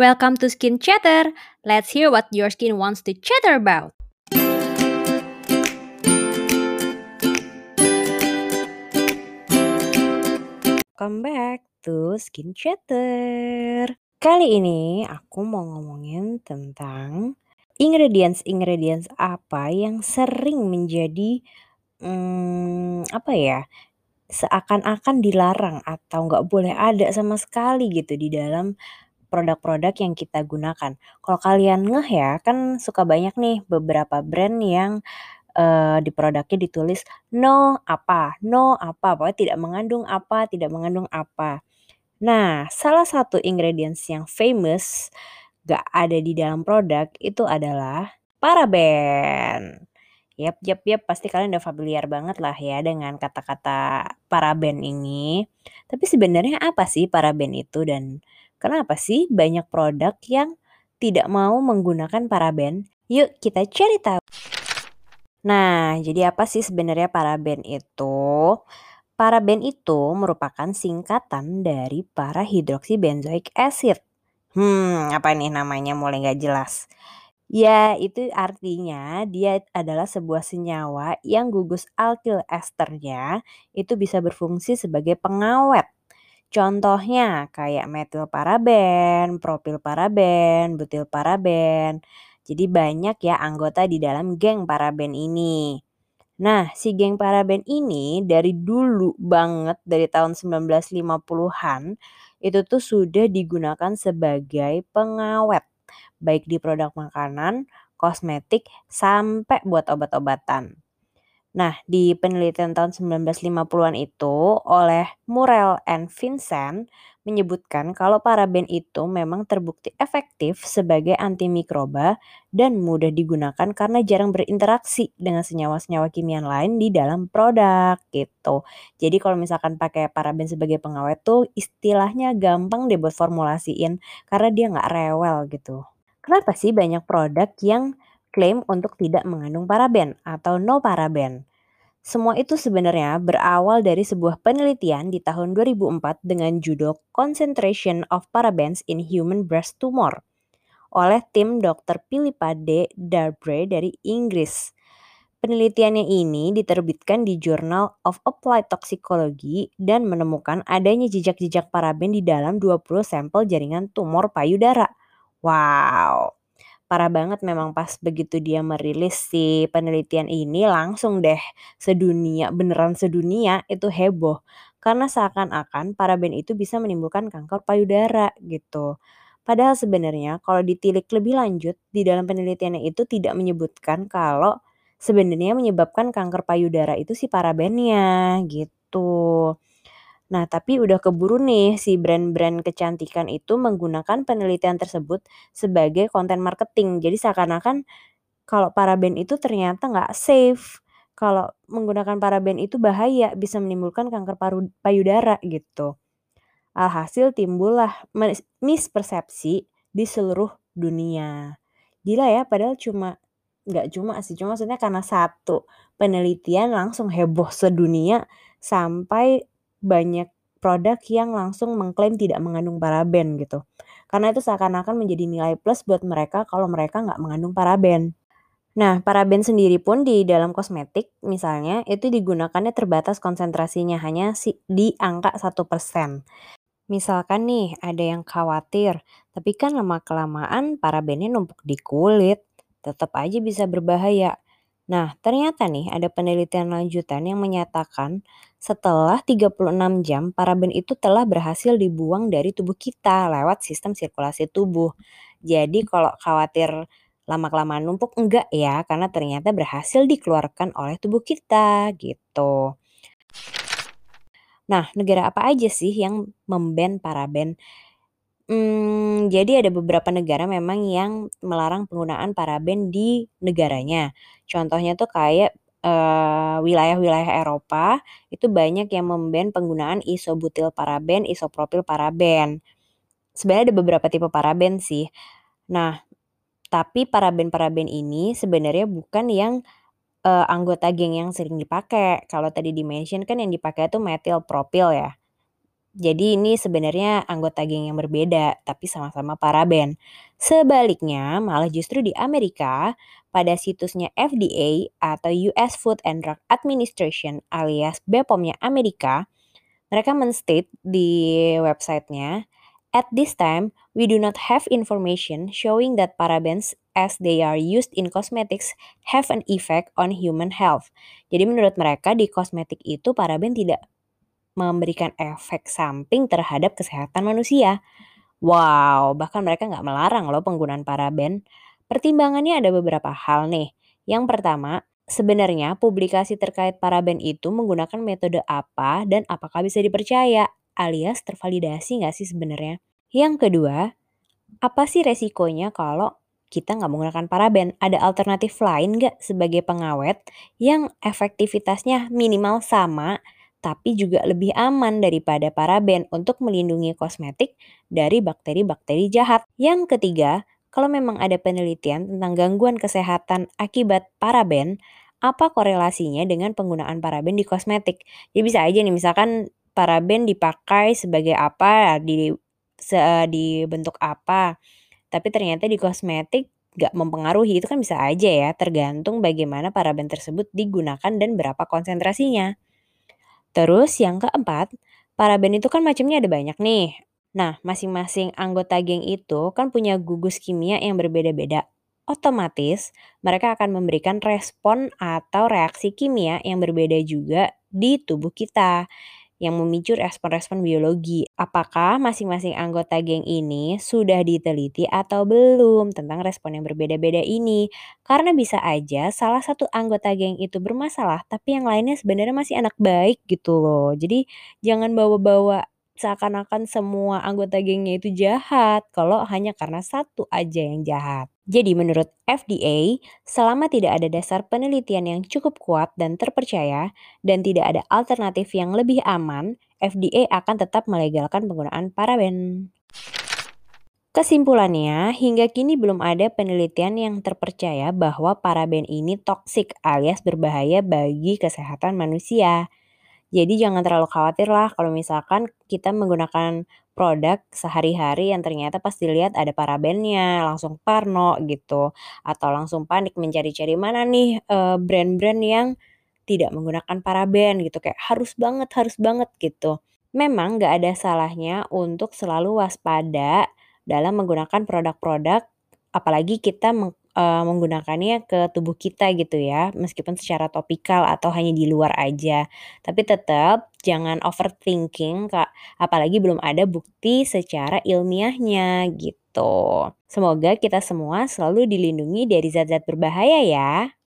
Welcome to Skin Chatter. Let's hear what your skin wants to chatter about. Welcome back to Skin Chatter. Kali ini aku mau ngomongin tentang ingredients-ingredients apa yang sering menjadi hmm, apa ya? Seakan-akan dilarang atau nggak boleh ada sama sekali gitu di dalam produk-produk yang kita gunakan. Kalau kalian ngeh ya, kan suka banyak nih beberapa brand yang uh, di produknya ditulis no apa, no apa, pokoknya tidak mengandung apa, tidak mengandung apa. Nah, salah satu ingredients yang famous gak ada di dalam produk itu adalah paraben. Yap, yap, yap, pasti kalian udah familiar banget lah ya dengan kata-kata paraben ini. Tapi sebenarnya apa sih paraben itu dan kenapa sih banyak produk yang tidak mau menggunakan paraben? Yuk kita cari tahu. Nah, jadi apa sih sebenarnya paraben itu? Paraben itu merupakan singkatan dari para hidroksibenzoic acid. Hmm, apa nih namanya mulai nggak jelas. Ya, itu artinya dia adalah sebuah senyawa yang gugus alkil esternya itu bisa berfungsi sebagai pengawet. Contohnya kayak metil paraben, propil paraben, butil paraben. Jadi banyak ya anggota di dalam geng paraben ini. Nah, si geng paraben ini dari dulu banget dari tahun 1950-an itu tuh sudah digunakan sebagai pengawet baik di produk makanan, kosmetik sampai buat obat-obatan. Nah, di penelitian tahun 1950-an itu oleh Murrell and Vincent menyebutkan kalau paraben itu memang terbukti efektif sebagai antimikroba dan mudah digunakan karena jarang berinteraksi dengan senyawa-senyawa kimia lain di dalam produk gitu. Jadi kalau misalkan pakai paraben sebagai pengawet tuh istilahnya gampang deh buat formulasiin karena dia nggak rewel gitu. Kenapa sih banyak produk yang klaim untuk tidak mengandung paraben atau no paraben. Semua itu sebenarnya berawal dari sebuah penelitian di tahun 2004 dengan judul Concentration of Parabens in Human Breast Tumor oleh tim Dr. Philippa D. Darbre dari Inggris. Penelitiannya ini diterbitkan di Journal of Applied Toxicology dan menemukan adanya jejak-jejak paraben di dalam 20 sampel jaringan tumor payudara. Wow, parah banget memang pas begitu dia merilis si penelitian ini langsung deh sedunia beneran sedunia itu heboh karena seakan-akan paraben itu bisa menimbulkan kanker payudara gitu. Padahal sebenarnya kalau ditilik lebih lanjut di dalam penelitiannya itu tidak menyebutkan kalau sebenarnya menyebabkan kanker payudara itu si parabennya gitu. Nah, tapi udah keburu nih si brand-brand kecantikan itu menggunakan penelitian tersebut sebagai konten marketing. Jadi seakan-akan kalau paraben itu ternyata nggak safe. Kalau menggunakan paraben itu bahaya, bisa menimbulkan kanker paru payudara gitu. Alhasil timbullah mispersepsi di seluruh dunia. Gila ya, padahal cuma nggak cuma sih, cuma maksudnya karena satu penelitian langsung heboh sedunia sampai banyak produk yang langsung mengklaim tidak mengandung paraben gitu. Karena itu seakan-akan menjadi nilai plus buat mereka kalau mereka nggak mengandung paraben. Nah, paraben sendiri pun di dalam kosmetik misalnya itu digunakannya terbatas konsentrasinya hanya di angka 1%. Misalkan nih ada yang khawatir, tapi kan lama-kelamaan parabennya numpuk di kulit, tetap aja bisa berbahaya. Nah, ternyata nih ada penelitian lanjutan yang menyatakan setelah 36 jam paraben itu telah berhasil dibuang dari tubuh kita lewat sistem sirkulasi tubuh. Jadi kalau khawatir lama-kelamaan numpuk enggak ya karena ternyata berhasil dikeluarkan oleh tubuh kita gitu. Nah, negara apa aja sih yang memban paraben? Hmm, jadi ada beberapa negara memang yang melarang penggunaan paraben di negaranya. Contohnya tuh kayak, uh, wilayah-wilayah Eropa itu banyak yang memban penggunaan isobutil paraben, isopropil paraben. Sebenarnya ada beberapa tipe paraben sih. Nah, tapi paraben-paraben ini sebenarnya bukan yang, uh, anggota geng yang sering dipakai. Kalau tadi di-mention kan yang dipakai itu metil propil ya. Jadi ini sebenarnya anggota geng yang berbeda, tapi sama-sama paraben. Sebaliknya, malah justru di Amerika, pada situsnya FDA atau US Food and Drug Administration alias BPOM-nya Amerika, mereka menstate di websitenya, At this time, we do not have information showing that parabens as they are used in cosmetics have an effect on human health. Jadi menurut mereka di kosmetik itu paraben tidak memberikan efek samping terhadap kesehatan manusia. Wow, bahkan mereka nggak melarang loh penggunaan paraben. Pertimbangannya ada beberapa hal nih. Yang pertama, sebenarnya publikasi terkait paraben itu menggunakan metode apa dan apakah bisa dipercaya alias tervalidasi nggak sih sebenarnya? Yang kedua, apa sih resikonya kalau kita nggak menggunakan paraben? Ada alternatif lain nggak sebagai pengawet yang efektivitasnya minimal sama tapi juga lebih aman daripada paraben untuk melindungi kosmetik dari bakteri-bakteri jahat. Yang ketiga, kalau memang ada penelitian tentang gangguan kesehatan akibat paraben, apa korelasinya dengan penggunaan paraben di kosmetik? Ya bisa aja nih misalkan paraben dipakai sebagai apa di se, di bentuk apa, tapi ternyata di kosmetik gak mempengaruhi itu kan bisa aja ya tergantung bagaimana paraben tersebut digunakan dan berapa konsentrasinya. Terus yang keempat, paraben itu kan macamnya ada banyak nih. Nah, masing-masing anggota geng itu kan punya gugus kimia yang berbeda-beda. Otomatis, mereka akan memberikan respon atau reaksi kimia yang berbeda juga di tubuh kita yang memicu respon-respon biologi. Apakah masing-masing anggota geng ini sudah diteliti atau belum tentang respon yang berbeda-beda ini? Karena bisa aja salah satu anggota geng itu bermasalah, tapi yang lainnya sebenarnya masih anak baik gitu loh. Jadi jangan bawa-bawa seakan-akan semua anggota gengnya itu jahat kalau hanya karena satu aja yang jahat. Jadi menurut FDA, selama tidak ada dasar penelitian yang cukup kuat dan terpercaya dan tidak ada alternatif yang lebih aman, FDA akan tetap melegalkan penggunaan paraben. Kesimpulannya, hingga kini belum ada penelitian yang terpercaya bahwa paraben ini toksik alias berbahaya bagi kesehatan manusia. Jadi jangan terlalu khawatir lah kalau misalkan kita menggunakan produk sehari-hari yang ternyata pas dilihat ada parabennya, langsung parno gitu. Atau langsung panik mencari-cari mana nih eh, brand-brand yang tidak menggunakan paraben gitu. Kayak harus banget, harus banget gitu. Memang gak ada salahnya untuk selalu waspada dalam menggunakan produk-produk apalagi kita meng, uh, menggunakannya ke tubuh kita gitu ya, meskipun secara topikal atau hanya di luar aja. Tapi tetap jangan overthinking Kak, apalagi belum ada bukti secara ilmiahnya gitu. Semoga kita semua selalu dilindungi dari zat-zat berbahaya ya.